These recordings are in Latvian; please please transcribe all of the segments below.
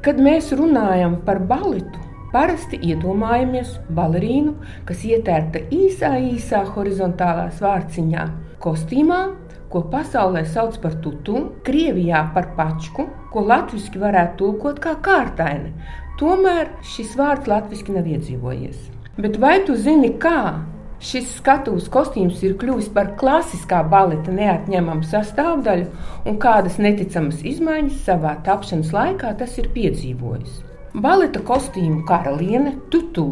Kad mēs runājam par balitu, Parasti iedomājamies balerīnu, kas ietērta īsā, īsā horizontālā svārciņā, kostīmā, ko pasaulē sauc par tutu, Krievijā par pačku, ko latviešu varētu tulkot kā kārtaini. Tomēr šis vārds latviešu nav iedzīvojies. Bet vai tu zini, kā šis skatuves kostīms ir kļuvis par klasiskā baleta neatņemamu sastāvdaļu un kādas neticamas izmaiņas savā tapšanas laikā tas ir piedzīvojis? Baleta kostīmu karaliene Tutu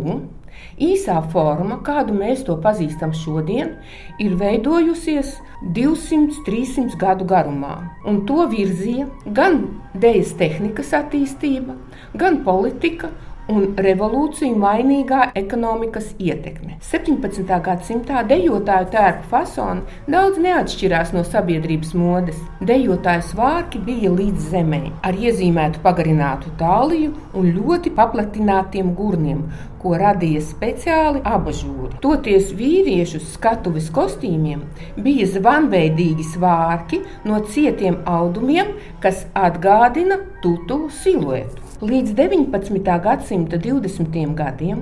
īsā forma, kādu mēs to pazīstam šodien, ir veidojusies 200-300 gadu garumā, un to virzīja gan dēļas tehnikas attīstība, gan politika un revolūciju mainīgā ekonomikas ietekme. 17. gadsimtā dejotāju tērpu fasoni daudz neatšķirās no sabiedrības modes. Dejotāju svārki bija līdz zemē, ar iezīmētu pagarinātu tāliju un ļoti paplatinātiem gurniem, ko radīja speciāli abažūri. Toties vīriešu skatuves kostīmiem bija zvanveidīgi svārki no cietiem audumiem, kas atgādina tutu siluetu. Līdz 19. gadsimta 20. gadiem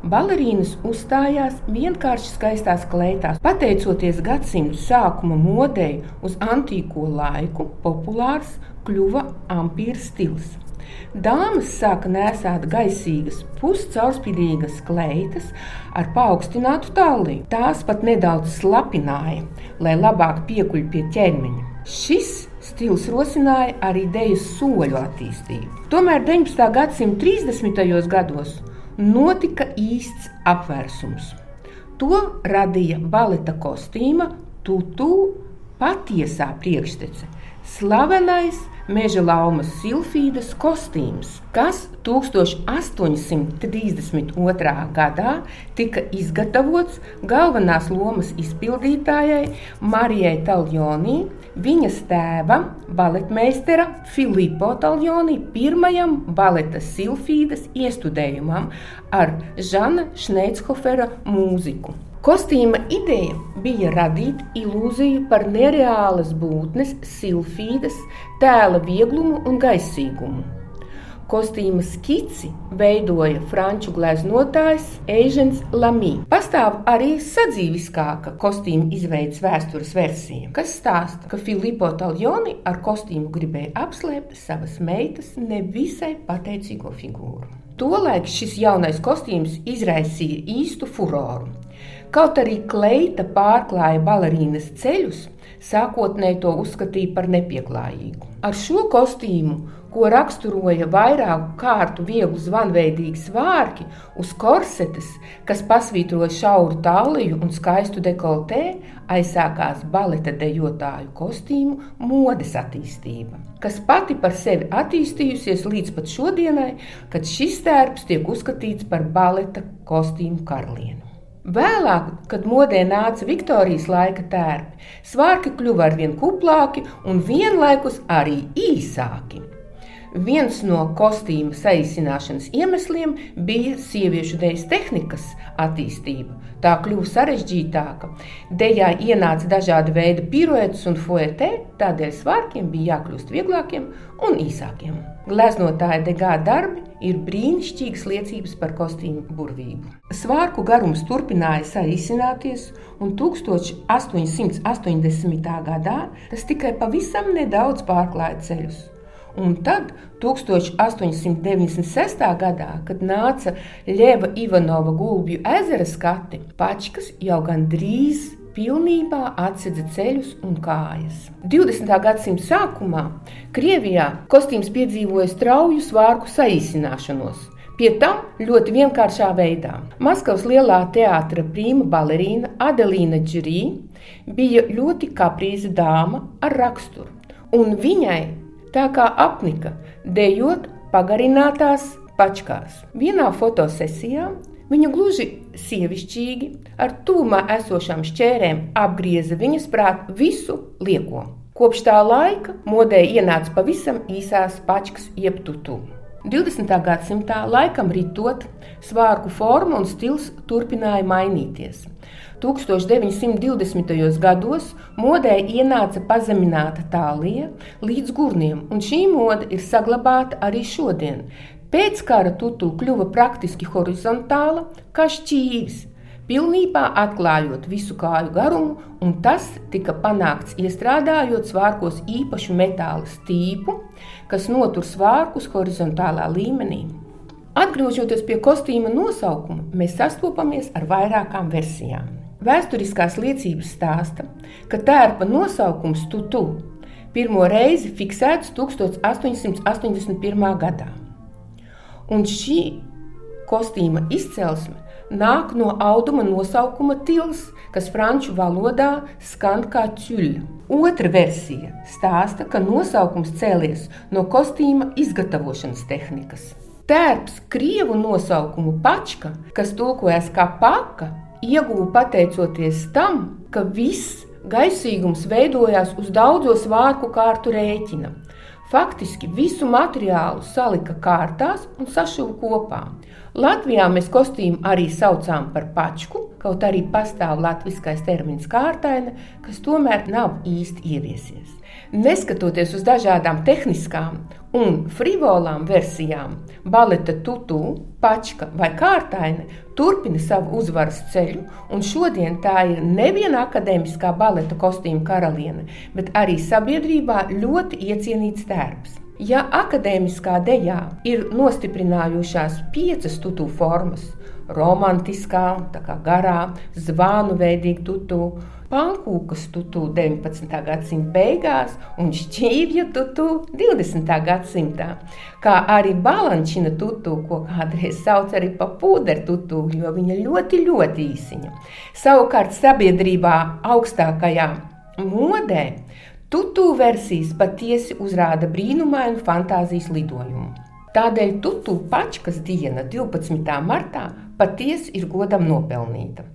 balerīnas uzstājās vienkārši skaistās kleitās. Pateicoties gadsimta sākuma modei uz antīko laiku, populārs kļuva ampīra stils. Dāmas sāka nesāt gaisīgas, puscaurspīdīgas kleitas ar paaugstinātu tāliju. Tās pat nedaudz slapināja, lai labāk piekuļ pie ķermeņa. Šis stils rosināja arī ideju soļu attīstību. Tomēr 19. gadsimta 30. gados notika īsts apvērsums. To radīja baleta kostīma tutu patiesā priekštece, slavenais meža laumas silfīdas kostīms, kas 1832. gadā tika izgatavots galvenās lomas izpildītājai Marijai Taljonī, viņas tēvam, baletmeistera Filipo Taljonī, pirmajam baleta silfīdas iestudējumam ar Žana Šneitshofera mūziku. Kostīma ideja bija radīt ilūziju par nereālas būtnes, silfīdas, tēla vieglumu un gaisīgumu. Kostīma skici veidoja franču gleznotājs Ežens Lamī. Pastāv arī sadzīviskāka kostīma izveidas vēstures versija, kas stāsta, ka Filipo Taljoni ar kostīmu gribēja apslēpt savas meitas nevisai pateicīgo figūru. Tolaik šis jaunais kostīms izraisīja īstu furoru. Kaut arī kleita pārklāja balerīnas ceļus, sākotnēji to uzskatīja par nepieklājīgu. Ar šo kostīmu, ko raksturoja vairāku kārtu viegli zvanveidīgi svārki uz korsetes, kas pasvītroja šauru tāliju un skaistu dekoltē, aizsākās baleta dejotāju kostīmu modes attīstība, kas pati par sevi attīstījusies līdz pat šodienai, kad šis tērps tiek uzskatīts par baleta kostīmu karalieni. Vēlāk, kad modē nāca Viktorijas laika tērpi, svārki kļuva arvien kuplāki un vienlaikus arī īsāki. Viens no kostīma saīsināšanas iemesliem bija sieviešu dēļas tehnikas attīstība. Tā kļuva sarežģītāka. Dejā ienāca dažādi veidi piruetes un fuetē, tādēļ svārkiem bija jākļūst vieglākiem un īsākiem. Gleznotāja degā darbi ir brīnišķīgas liecības par kostīmu burvību. Svārku garums turpināja saīsināties, un 1880. gadā tas tikai pavisam nedaudz pārklāja ceļus. Un tad, 1896. gadā, kad nāca Ļeva Ivanova gulbju ezera skati, pačkas jau gandrīz pilnībā atsedza ceļus un kājas. 20. gadsimta sākumā Krievijā kostīms piedzīvoja strauju svārku saīsināšanos. Pie tam ļoti vienkāršā veidā. Maskavas lielā teātra prīma balerīna Adelīna Džurī bija ļoti kaprīza dāma ar raksturu, un viņai tā kā apnika, dejot pagarinātās pačkās. Vienā fotosesijā viņa gluži sievišķīgi ar tūmā esošām šķērēm apgrieza viņas prāt visu lieko. Kopš tā laika modē ienāca pavisam īsās pačkas, jeb tutu. 20. gadsimtā laikam ritot, svārku forma un stils turpināja mainīties. 1920. gados modē ienāca pazemināta tālija līdz gurniem, un šī mode ir saglabāta arī šodien. Pēc kara tutu kļuva praktiski horizontāla, kā šķīvis, pilnībā atklājot visu kāju garumu, un tas tika panākts iestrādājot svārkos īpašu metāla stīpu, kas notur svārkus horizontālā līmenī. Atgriežoties pie kostīma nosaukuma, mēs sastopamies ar vairākām versijām. Vēsturiskās liecības stāsta, ka tērpa nosaukums Tutu pirmo reizi fiksēts 1881. gadā. Un šī kostīma izcelsme nāk no auduma nosaukuma tils, kas franču valodā skan kā ķuļa. Otra versija stāsta, ka nosaukums cēlies no kostīma izgatavošanas tehnikas. Tērps krievu nosaukumu pačka, kas tulkojas kā paka, ieguva pateicoties tam, ka viss gaisīgums veidojās uz daudzo svārku kārtu rēķina. Faktiski visu materiālu salika kārtās un sašuva kopā. Latvijā mēs kostīmu arī saucām par pačku, kaut arī pastāv latviskais termins kārtaina, kas tomēr nav īsti ieviesies. Neskatoties uz dažādām tehniskām un frivolām versijām, baleta tutu, pačka vai kārtaina turpina savu uzvaras ceļu, un šodien tā ir neviena akadēmiskā baleta kostīma karaliene, bet arī sabiedrībā ļoti iecienīts tērps. Ja akadēmiskā dejā ir nostiprinājušās piecas tutu formas, romantiskā, tā kā garā, zvānu veidīga tutu, pankūkas tutu 19. gadsimta beigās un šķīvju tutu 20. gadsimtā, kā arī balančina tutu, ko kādreiz sauc arī par pūderu tutu, jo viņa ļoti, ļoti īsiņa. Savukārt sabiedrībā augstākajā modē Tutu versijas patiesi uzrāda brīnumainu fantāzijas lidojumu. Tādēļ Tutu pačkas diena, 12. martā, patiesi ir godam nopelnīta.